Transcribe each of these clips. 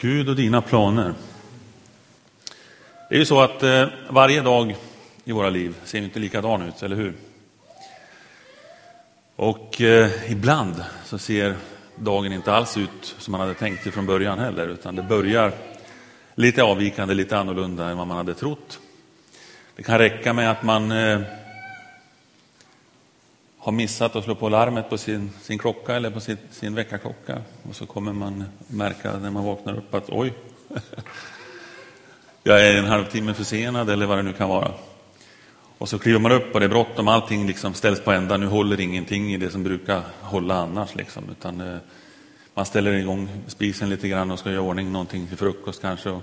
Gud och dina planer. Det är ju så att eh, varje dag i våra liv ser inte likadan ut, eller hur? Och eh, ibland så ser dagen inte alls ut som man hade tänkt sig från början heller, utan det börjar lite avvikande, lite annorlunda än vad man hade trott. Det kan räcka med att man eh, har missat att slå på larmet på sin, sin klocka eller på sin, sin väckarklocka. Och så kommer man märka när man vaknar upp att oj, jag är en halvtimme försenad eller vad det nu kan vara. Och så kliver man upp och det är bråttom, allting liksom ställs på ända. Nu håller ingenting i det som brukar hålla annars. Liksom, utan eh, man ställer igång spisen lite grann och ska göra ordning någonting till frukost kanske. Och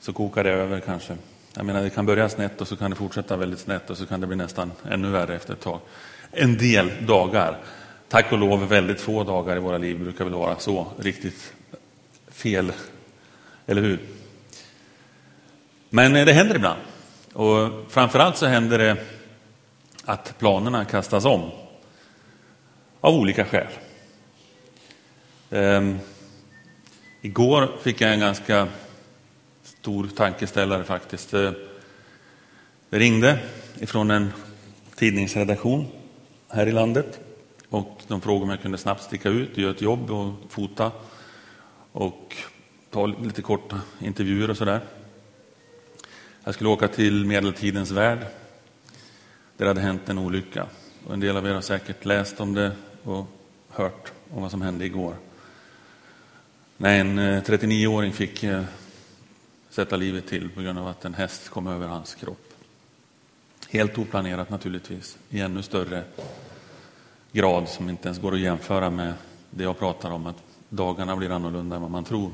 så kokar det över kanske. Jag menar, det kan börja snett och så kan det fortsätta väldigt snett och så kan det bli nästan ännu värre efter ett tag. En del dagar, tack och lov väldigt få dagar i våra liv brukar väl vara så riktigt fel, eller hur? Men eh, det händer ibland. Och framförallt så händer det att planerna kastas om av olika skäl. Ehm, igår fick jag en ganska stor tankeställare faktiskt. Eh, det ringde ifrån en tidningsredaktion här i landet och de frågade om jag kunde snabbt sticka ut, göra ett jobb och fota och ta lite korta intervjuer och sådär. Jag skulle åka till medeltidens värld. Där det hade hänt en olycka. Och en del av er har säkert läst om det och hört om vad som hände igår. När en eh, 39-åring fick eh, sätta livet till på grund av att en häst kom över hans kropp. Helt oplanerat naturligtvis, i ännu större grad som inte ens går att jämföra med det jag pratar om, att dagarna blir annorlunda än vad man tror.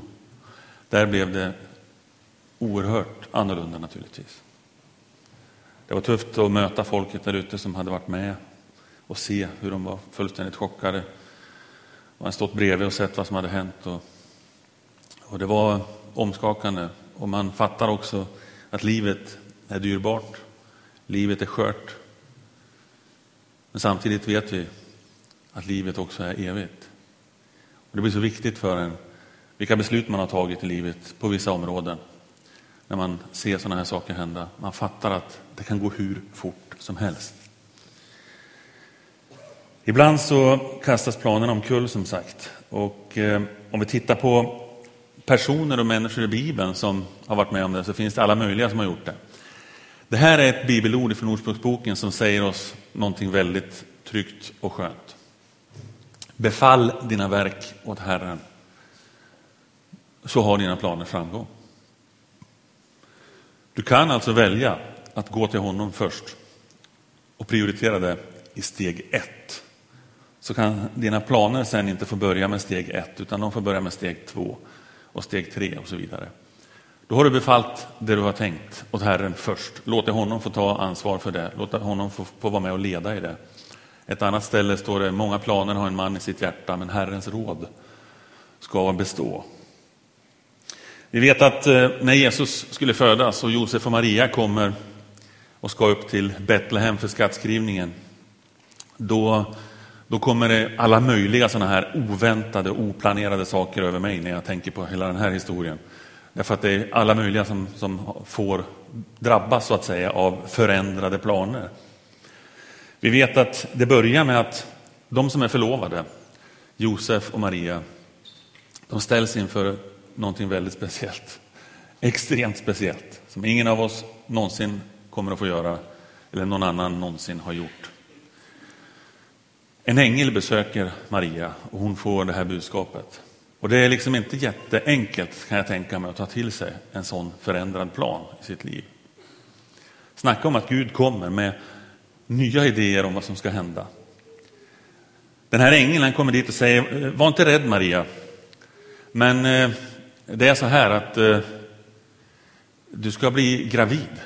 Där blev det oerhört annorlunda naturligtvis. Det var tufft att möta folket där ute som hade varit med och se hur de var fullständigt chockade. Man hade stått bredvid och sett vad som hade hänt. Och, och det var omskakande. Och man fattar också att livet är dyrbart. Livet är skört. Men samtidigt vet vi att livet också är evigt. Och det blir så viktigt för en vilka beslut man har tagit i livet på vissa områden när man ser sådana här saker hända. Man fattar att det kan gå hur fort som helst. Ibland så kastas planerna omkull som sagt. Och eh, om vi tittar på personer och människor i Bibeln som har varit med om det så finns det alla möjliga som har gjort det. Det här är ett bibelord från Ordspråksboken som säger oss någonting väldigt tryggt och skönt. Befall dina verk åt Herren, så har dina planer framgång. Du kan alltså välja att gå till honom först och prioritera det i steg ett. Så kan dina planer sen inte få börja med steg ett, utan de får börja med steg två och steg tre och så vidare. Då har du befallt det du har tänkt åt Herren först. Låt honom få ta ansvar för det. Låt honom få, få vara med och leda i det. Ett annat ställe står det, många planer har en man i sitt hjärta, men Herrens råd ska bestå. Vi vet att eh, när Jesus skulle födas och Josef och Maria kommer och ska upp till Betlehem för skattskrivningen, då, då kommer det alla möjliga sådana här oväntade, oplanerade saker över mig när jag tänker på hela den här historien. Därför att det är alla möjliga som, som får drabbas så att säga av förändrade planer. Vi vet att det börjar med att de som är förlovade, Josef och Maria, de ställs inför någonting väldigt speciellt. Extremt speciellt, som ingen av oss någonsin kommer att få göra, eller någon annan någonsin har gjort. En ängel besöker Maria och hon får det här budskapet. Och det är liksom inte jätteenkelt, kan jag tänka mig, att ta till sig en sån förändrad plan i sitt liv. Snacka om att Gud kommer med nya idéer om vad som ska hända. Den här ängeln kommer dit och säger, eh, var inte rädd Maria, men eh, det är så här att eh, du ska bli gravid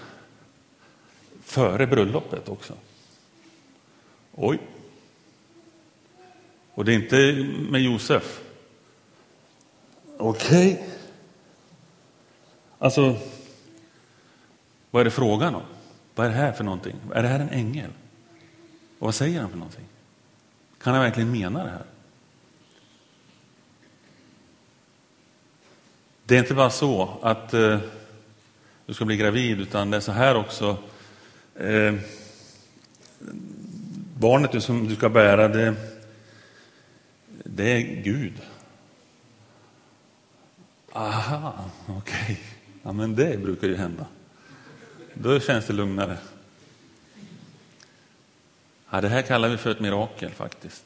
före bröllopet också. Oj. Och det är inte med Josef. Okej. Okay. Alltså, vad är det frågan om? Vad är det här för någonting? Är det här en ängel? Och vad säger han för någonting? Kan han verkligen mena det här? Det är inte bara så att eh, du ska bli gravid, utan det är så här också. Eh, barnet som du ska bära, det, det är Gud. Aha, okej. Okay. Ja, men det brukar ju hända. Då känns det lugnare. Ja, det här kallar vi för ett mirakel faktiskt.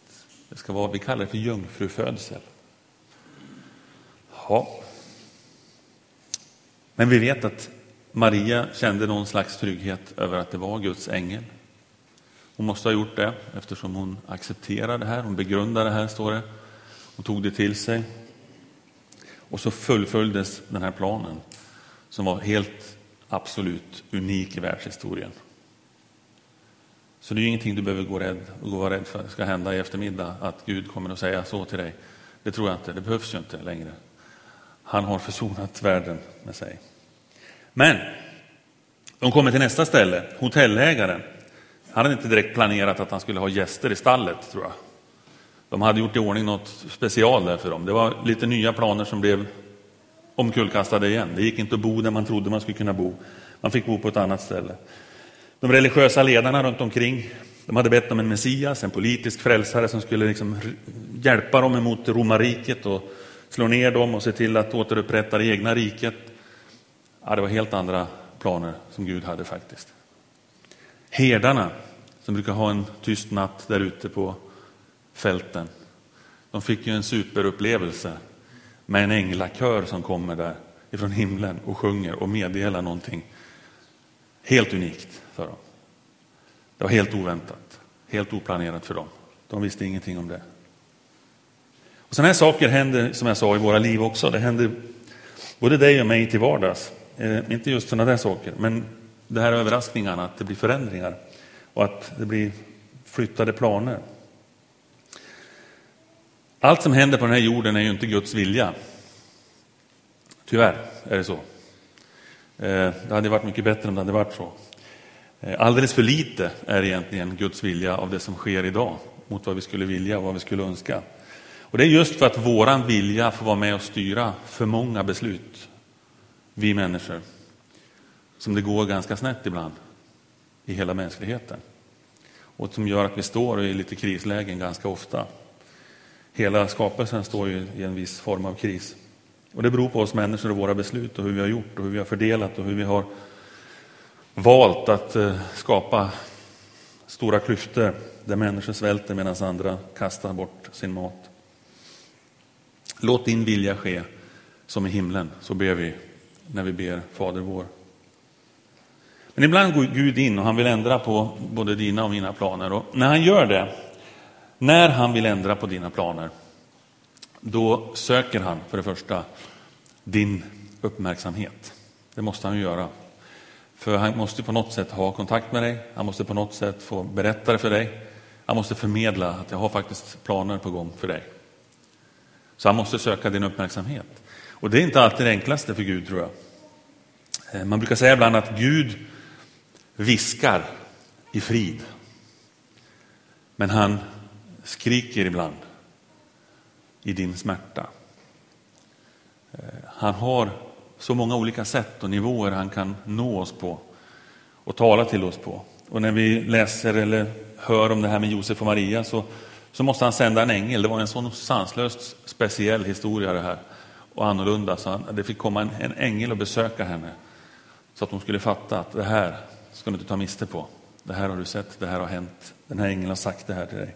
Det ska vara, vi kallar det för jungfrufödsel. Ja. Men vi vet att Maria kände någon slags trygghet över att det var Guds ängel. Hon måste ha gjort det eftersom hon accepterar det här, hon begrundar det här, står det och tog det till sig. Och så fullföljdes den här planen som var helt absolut unik i världshistorien. Så det är ingenting du behöver gå, rädd, gå vara rädd för ska hända i eftermiddag, att Gud kommer att säga så till dig. Det tror jag inte, det behövs ju inte längre. Han har försonat världen med sig. Men de kommer till nästa ställe, hotellägaren. Han hade inte direkt planerat att han skulle ha gäster i stallet, tror jag. De hade gjort i ordning något special där för dem. Det var lite nya planer som blev omkullkastade igen. Det gick inte att bo där man trodde man skulle kunna bo. Man fick bo på ett annat ställe. De religiösa ledarna runt omkring, de hade bett om en Messias, en politisk frälsare som skulle liksom hjälpa dem emot romarriket och slå ner dem och se till att återupprätta det egna riket. Ja, det var helt andra planer som Gud hade faktiskt. Herdarna, som brukar ha en tyst natt där ute på fälten, de fick ju en superupplevelse med en änglakör som kommer där ifrån himlen och sjunger och meddelar någonting helt unikt för dem. Det var helt oväntat, helt oplanerat för dem. De visste ingenting om det. Och sådana här saker händer, som jag sa, i våra liv också. Det händer både dig och mig till vardags. Eh, inte just sådana där saker, men det här överraskningarna, att det blir förändringar och att det blir flyttade planer. Allt som händer på den här jorden är ju inte Guds vilja. Tyvärr är det så. Eh, det hade varit mycket bättre om det hade varit så. Eh, alldeles för lite är egentligen Guds vilja av det som sker idag mot vad vi skulle vilja och vad vi skulle önska. Och Det är just för att våran vilja får vara med och styra för många beslut, vi människor, som det går ganska snett ibland i hela mänskligheten. Och som gör att vi står i lite krislägen ganska ofta. Hela skapelsen står ju i en viss form av kris. Och det beror på oss människor och våra beslut och hur vi har gjort och hur vi har fördelat och hur vi har valt att eh, skapa stora klyftor där människor svälter medan andra kastar bort sin mat. Låt din vilja ske som i himlen, så ber vi när vi ber Fader vår. Men ibland går Gud in och han vill ändra på både dina och mina planer. Och när han gör det, när han vill ändra på dina planer, då söker han för det första din uppmärksamhet. Det måste han ju göra. För han måste på något sätt ha kontakt med dig, han måste på något sätt få berätta det för dig. Han måste förmedla att jag har faktiskt planer på gång för dig. Så han måste söka din uppmärksamhet. Och det är inte alltid det enklaste för Gud tror jag. Eh, man brukar säga ibland att Gud viskar i frid. Men han skriker ibland i din smärta. Eh, han har så många olika sätt och nivåer han kan nå oss på och tala till oss på. Och när vi läser eller hör om det här med Josef och Maria så, så måste han sända en ängel. Det var en sån sanslöst speciell historia det här och annorlunda. Så han, det fick komma en, en ängel och besöka henne så att hon skulle fatta att det här ska du inte ta miste på. Det här har du sett, det här har hänt. Den här ängeln har sagt det här till dig.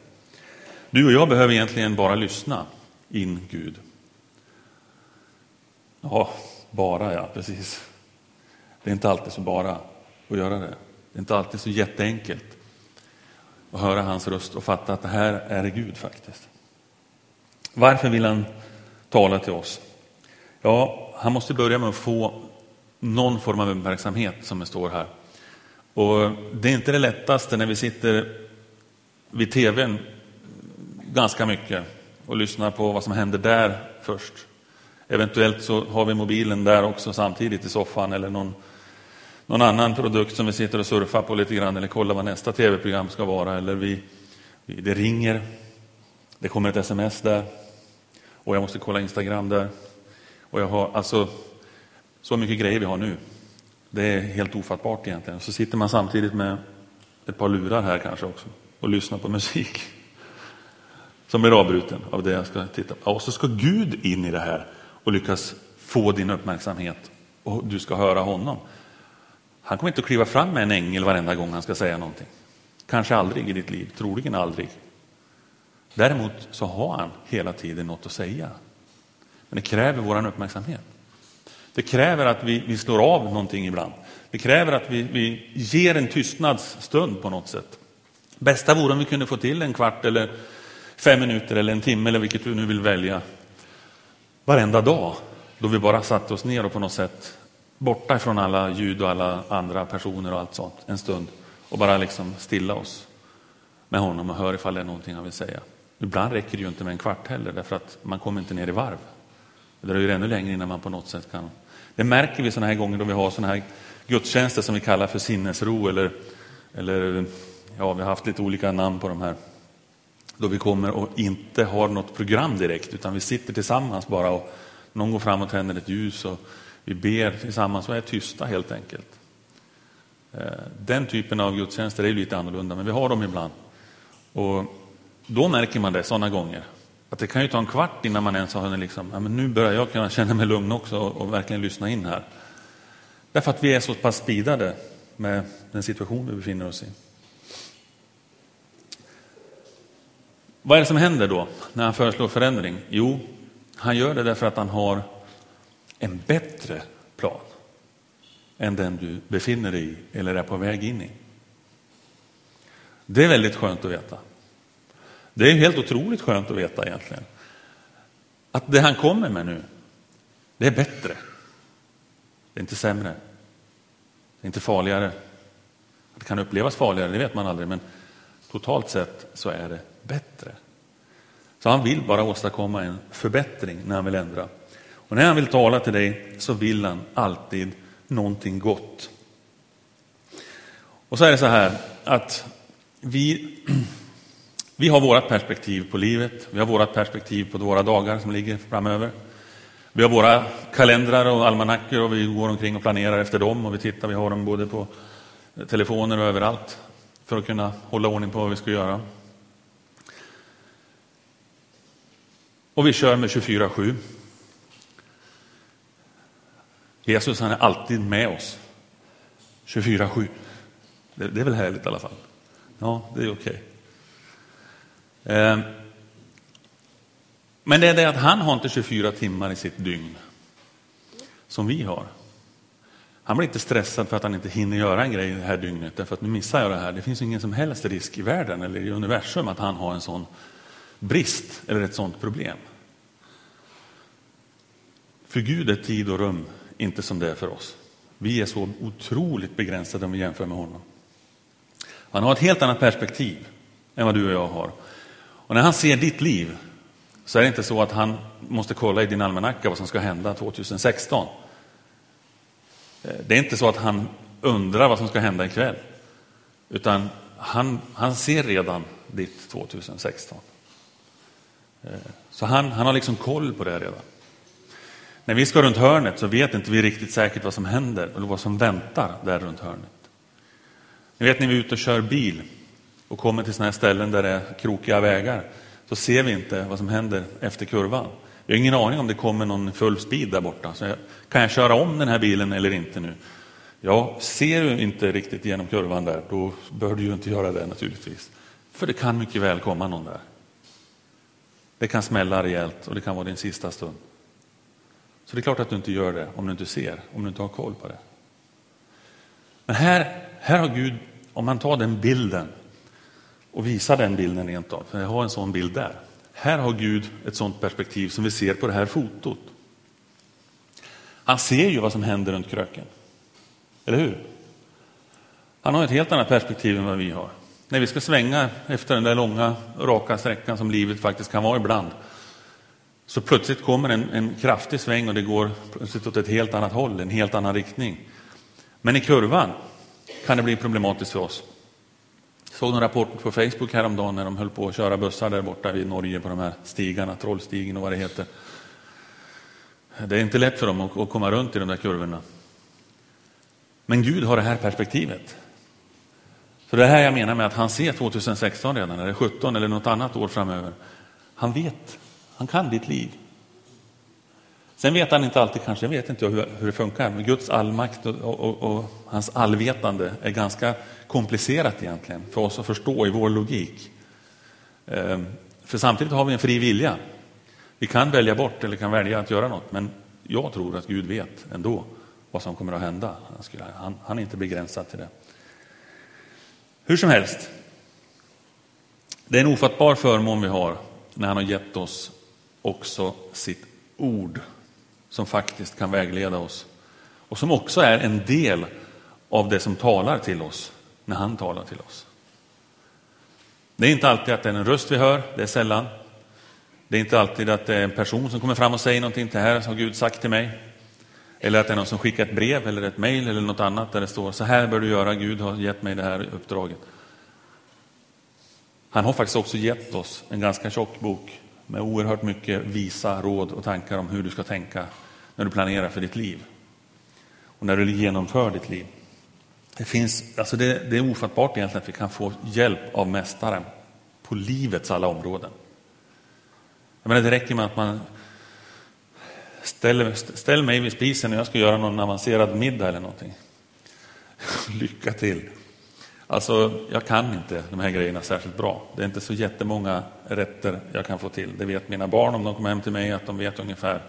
Du och jag behöver egentligen bara lyssna in Gud. Ja, bara ja, precis. Det är inte alltid så bara att göra det. Det är inte alltid så jätteenkelt att höra hans röst och fatta att det här är Gud faktiskt. Varför vill han tala till oss? Ja, han måste börja med att få någon form av uppmärksamhet som det står här. Och det är inte det lättaste när vi sitter vid tvn ganska mycket och lyssnar på vad som händer där först. Eventuellt så har vi mobilen där också samtidigt i soffan eller någon, någon annan produkt som vi sitter och surfar på lite grann eller kollar vad nästa tv-program ska vara. Eller vi, det ringer, det kommer ett sms där och jag måste kolla Instagram där. Och jag har alltså så mycket grejer vi har nu. Det är helt ofattbart egentligen. Så sitter man samtidigt med ett par lurar här kanske också och lyssnar på musik som blir avbruten av det jag ska titta på. Och så ska Gud in i det här och lyckas få din uppmärksamhet och du ska höra honom. Han kommer inte att kliva fram med en ängel varenda gång han ska säga någonting. Kanske aldrig i ditt liv, troligen aldrig. Däremot så har han hela tiden något att säga. Men det kräver vår uppmärksamhet. Det kräver att vi, vi slår av någonting ibland. Det kräver att vi, vi ger en tystnadsstund på något sätt. Bästa vore om vi kunde få till en kvart eller fem minuter eller en timme eller vilket du nu vill välja. Varenda dag då vi bara satte oss ner och på något sätt borta ifrån alla ljud och alla andra personer och allt sånt en stund och bara liksom stilla oss med honom och hör ifall det är någonting han vill säga. Ibland räcker det ju inte med en kvart heller därför att man kommer inte ner i varv. Det dröjer ännu längre innan man på något sätt kan. Det märker vi sådana här gånger då vi har sådana här gudstjänster som vi kallar för sinnesro eller, eller ja, vi har haft lite olika namn på de här. Då vi kommer och inte har något program direkt utan vi sitter tillsammans bara och någon går fram och tänder ett ljus och vi ber tillsammans och är tysta helt enkelt. Eh, den typen av gudstjänster är lite annorlunda, men vi har dem ibland. Och då märker man det sådana gånger. Att det kan ju ta en kvart innan man ens har hunnit liksom, ja, men nu börjar jag kunna känna mig lugn också och, och verkligen lyssna in här. Därför att vi är så pass speedade med den situation vi befinner oss i. Vad är det som händer då när han föreslår förändring? Jo, han gör det därför att han har en bättre plan än den du befinner dig i eller är på väg in i. Det är väldigt skönt att veta. Det är helt otroligt skönt att veta egentligen. Att det han kommer med nu, det är bättre. Det är inte sämre. Det är inte farligare. Det kan upplevas farligare, det vet man aldrig, men totalt sett så är det bättre. Så han vill bara åstadkomma en förbättring när han vill ändra. Och när han vill tala till dig så vill han alltid någonting gott. Och så är det så här att vi, vi har vårt perspektiv på livet, vi har vårt perspektiv på våra dagar som ligger framöver. Vi har våra kalendrar och almanackor och vi går omkring och planerar efter dem och vi tittar, vi har dem både på telefoner och överallt för att kunna hålla ordning på vad vi ska göra. Och vi kör med 24-7. Jesus han är alltid med oss. 24-7. Det, det, är väl härligt i alla fall? Ja, det är okej. Okay. Eh, men det är det att han har inte 24 timmar i sitt dygn som vi har. Han blir inte stressad för att han inte hinner göra en grej det här dygnet, därför att nu missar jag det här. Det finns ingen som helst risk i världen eller i universum att han har en sån brist eller ett sådant problem. För Gud är tid och rum inte som det är för oss. Vi är så otroligt begränsade om vi jämför med honom. Han har ett helt annat perspektiv än vad du och jag har. Och när han ser ditt liv så är det inte så att han måste kolla i din almanacka vad som ska hända 2016. Eh, det är inte så att han undrar vad som ska hända ikväll. Utan han, han ser redan ditt 2016. Så han, han har liksom koll på det redan. När vi ska runt hörnet så vet inte vi riktigt säkert vad som händer eller vad som väntar där runt hörnet. Ni vet när vi är ute och kör bil och kommer till sådana här ställen där det är krokiga vägar så ser vi inte vad som händer efter kurvan. Vi har ingen aning om det kommer någon full speed där borta. Så jag, kan jag köra om den här bilen eller inte nu? Ja, ser du inte riktigt genom kurvan där, då bör du ju inte göra det naturligtvis. För det kan mycket väl komma någon där. Det kan smälla rejält och det kan vara din sista stund. Så det är klart att du inte gör det om du inte ser, om du inte har koll på det. Men här, här har Gud, om man tar den bilden och visar den bilden rent av, för jag har en sån bild där. Här har Gud ett sånt perspektiv som vi ser på det här fotot. Han ser ju vad som händer runt kröken. Eller hur? Han har ett helt annat perspektiv än vad vi har. När vi ska svänga efter den där långa raka sträckan som livet faktiskt kan vara ibland, så plötsligt kommer en, en kraftig sväng och det går plötsligt åt ett helt annat håll, en helt annan riktning. Men i kurvan kan det bli problematiskt för oss. Jag såg en rapport på Facebook häromdagen när de höll på att köra bussar där borta i Norge på de här stigarna, Trollstigen och vad det heter. Det är inte lätt för dem att komma runt i de där kurvorna. Men Gud har det här perspektivet. Så det är här jag menar med att han ser 2016 redan, eller 17 eller något annat år framöver. Han vet, han kan ditt liv. Sen vet han inte alltid, kanske, jag vet inte hur, hur det funkar, men Guds allmakt och, och, och, hans allvetande är ganska komplicerat egentligen för oss att förstå i vår logik. Ehm, för samtidigt har vi en fri vilja. Vi kan välja bort eller kan välja att göra något, men jag tror att Gud vet ändå vad som kommer att hända. Han, han är inte begränsad till det. Hur som helst, det är en ofattbar förmån vi har när han har gett oss också sitt ord som faktiskt kan vägleda oss och som också är en del av det som talar till oss när han talar till oss. Det är inte alltid att det är en röst vi hör, det är sällan. Det är inte alltid att det är en person som kommer fram och säger någonting, det här har Gud sagt till mig. Eller att det är någon som skickar ett brev eller ett mejl eller något annat där det står så här bör du göra, Gud har gett mig det här uppdraget. Han har faktiskt också gett oss en ganska tjock bok med oerhört mycket visa råd och tankar om hur du ska tänka när du planerar för ditt liv och när du genomför ditt liv. Det, finns, alltså det, det är ofattbart egentligen att vi kan få hjälp av Mästaren på livets alla områden. Jag menar, det räcker med att man ställ, ställ mig vid spisen när jag ska göra någon avancerad middag eller någonting. Lycka till! Alltså, jag kan inte de här grejerna särskilt bra. Det är inte så jättemånga rätter jag kan få till. Det vet mina barn om de kommer hem till mig, att de vet ungefär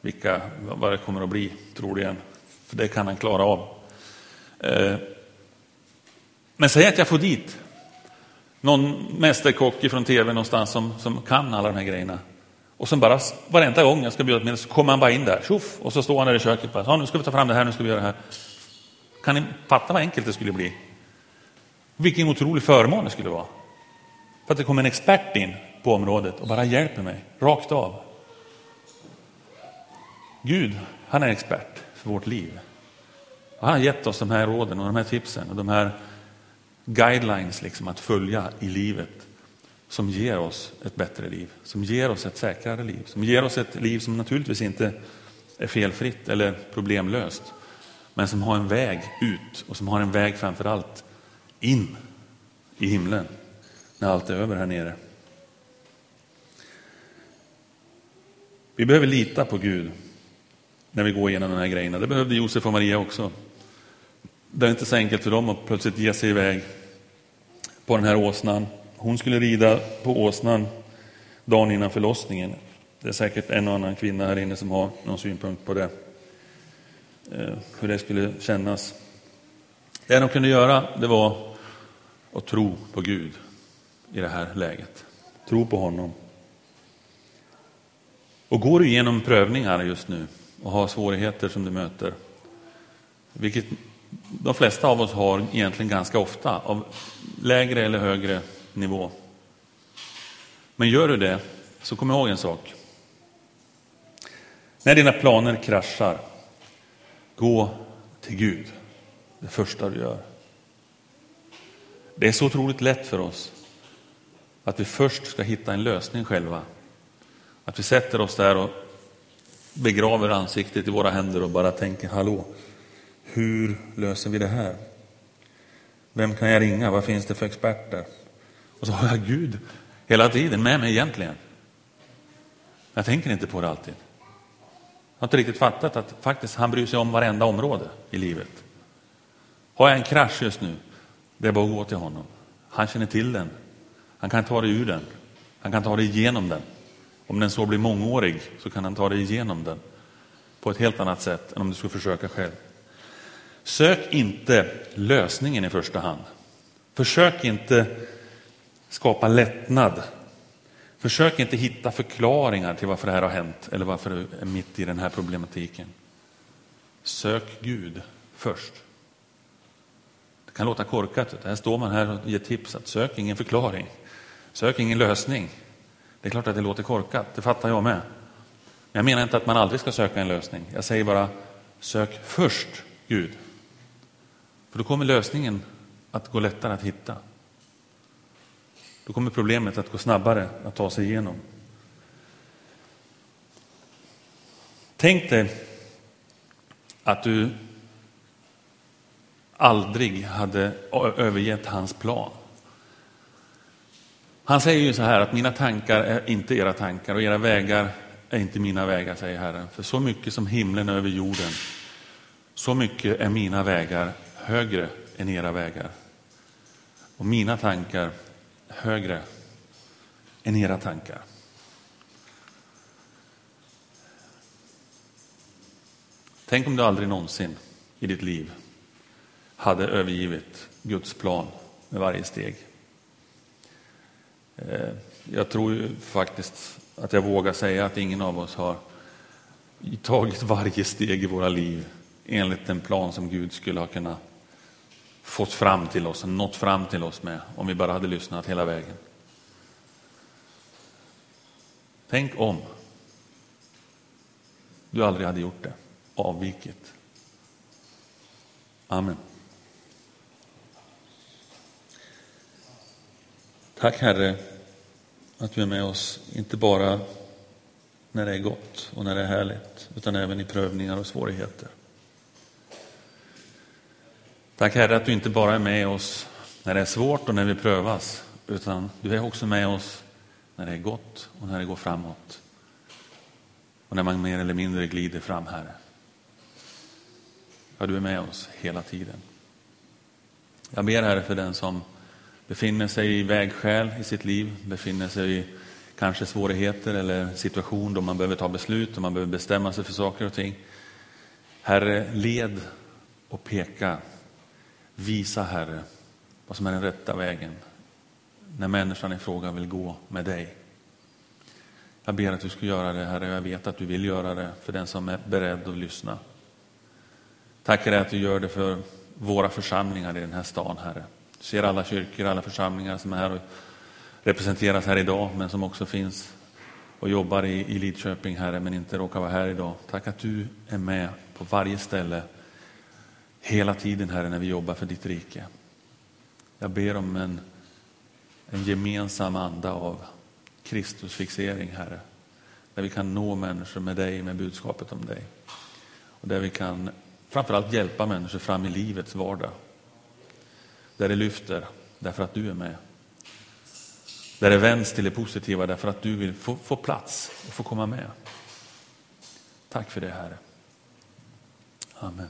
vilka, vad det kommer att bli, troligen. För det kan han klara av. Eh, men säg att jag får dit någon mästerkock från tv någonstans som, som kan alla de här grejerna. Och sen bara varenda gång jag ska bjuda på så kommer han bara in där, tjoff, och så står han där i köket. Bara, nu ska vi ta fram det här, nu ska vi göra det här. Kan ni fatta vad enkelt det skulle bli? Vilken otrolig förmån det skulle vara. För att det kommer en expert in på området och bara hjälper mig, rakt av. Gud, han är expert för vårt liv. Och han har gett oss de här råden och de här tipsen och de här guidelines liksom att följa i livet som ger oss ett bättre liv, som ger oss ett säkrare liv, som ger oss ett liv som naturligtvis inte är felfritt eller problemlöst, men som har en väg ut och som har en väg framför allt in i himlen när allt är över här nere. Vi behöver lita på Gud när vi går igenom de här grejerna. Det behövde Josef och Maria också. Det är inte så enkelt för dem att plötsligt ge sig iväg på den här åsnan. Hon skulle rida på åsnan dagen innan förlossningen. Det är säkert en och annan kvinna här inne som har någon synpunkt på det. Eh, hur det skulle kännas. Det de kunde göra, det var att tro på Gud i det här läget. Tro på honom. Och går du igenom prövningar just nu och har svårigheter som du möter, vilket de flesta av oss har egentligen ganska ofta, av lägre eller högre nivå. Men gör du det, så kom ihåg en sak. När dina planer kraschar, gå till Gud. Det första du gör. Det är så otroligt lätt för oss att vi först ska hitta en lösning själva. Att vi sätter oss där och begraver ansiktet i våra händer och bara tänker, hallå, hur löser vi det här? Vem kan jag ringa? Vad finns det för experter? Och så har jag Gud hela tiden med mig egentligen. Jag tänker inte på det alltid. Jag har inte riktigt fattat att faktiskt han bryr sig om varenda område i livet. Har jag en krasch just nu, det är bara att gå till honom. Han känner till den. Han kan ta dig ur den. Han kan ta dig igenom den. Om den så blir mångårig så kan han ta dig igenom den på ett helt annat sätt än om du skulle försöka själv. Sök inte lösningen i första hand. Försök inte skapa lättnad. Försök inte hitta förklaringar till varför det här har hänt eller varför du är mitt i den här problematiken. Sök Gud först. Det kan låta korkat. Här står man här och ger tips att sök ingen förklaring. Sök ingen lösning. Det är klart att det låter korkat, det fattar jag med. Men jag menar inte att man aldrig ska söka en lösning. Jag säger bara, sök först Gud. För då kommer lösningen att gå lättare att hitta. Då kommer problemet att gå snabbare att ta sig igenom. Tänk dig att du aldrig hade övergett hans plan. Han säger ju så här att mina tankar är inte era tankar och era vägar är inte mina vägar, säger Herren. För så mycket som himlen över jorden, så mycket är mina vägar högre än era vägar. Och mina tankar högre än era tankar. Tänk om du aldrig någonsin i ditt liv hade övergivit Guds plan med varje steg. Eh, jag tror faktiskt att jag vågar säga att ingen av oss har tagit varje steg i våra liv enligt den plan som Gud skulle ha kunnat fått fram till oss, nått fram till oss med, om vi bara hade lyssnat hela vägen. Tänk om du aldrig hade gjort det, avvikit. Amen. Tack Herre att du är med oss, inte bara när det är gott och när det är härligt, utan även i prövningar och svårigheter. Tack Herre att du inte bara är med oss när det är svårt och när vi prövas, utan du är också med oss när det är gott och när det går framåt. Och när man mer eller mindre glider fram, Herre. Ja, du är med oss hela tiden. Jag ber Herre för den som befinner sig i vägskäl i sitt liv, befinner sig i kanske svårigheter eller situation då man behöver ta beslut och man behöver bestämma sig för saker och ting. Herre, led och peka. Visa, Herre, vad som är den rätta vägen när människan i fråga vill gå med dig. Jag ber att du ska göra det, Herre, jag vet att du vill göra det för den som är beredd att lyssna. Tackar dig att du gör det för våra församlingar i den här stan, Herre. Du ser alla kyrkor, alla församlingar som är här och representeras här idag, men som också finns och jobbar i, i Lidköping, Herre, men inte råkar vara här idag. Tack att du är med på varje ställe, hela tiden, Herre, när vi jobbar för ditt rike. Jag ber om en, en gemensam anda av Kristusfixering, Herre, där vi kan nå människor med dig, med budskapet om dig. Och där vi kan framförallt hjälpa människor fram i livets vardag där det lyfter därför att du är med. Där det vänds till det positiva därför att du vill få, få plats och få komma med. Tack för det Herre. Amen.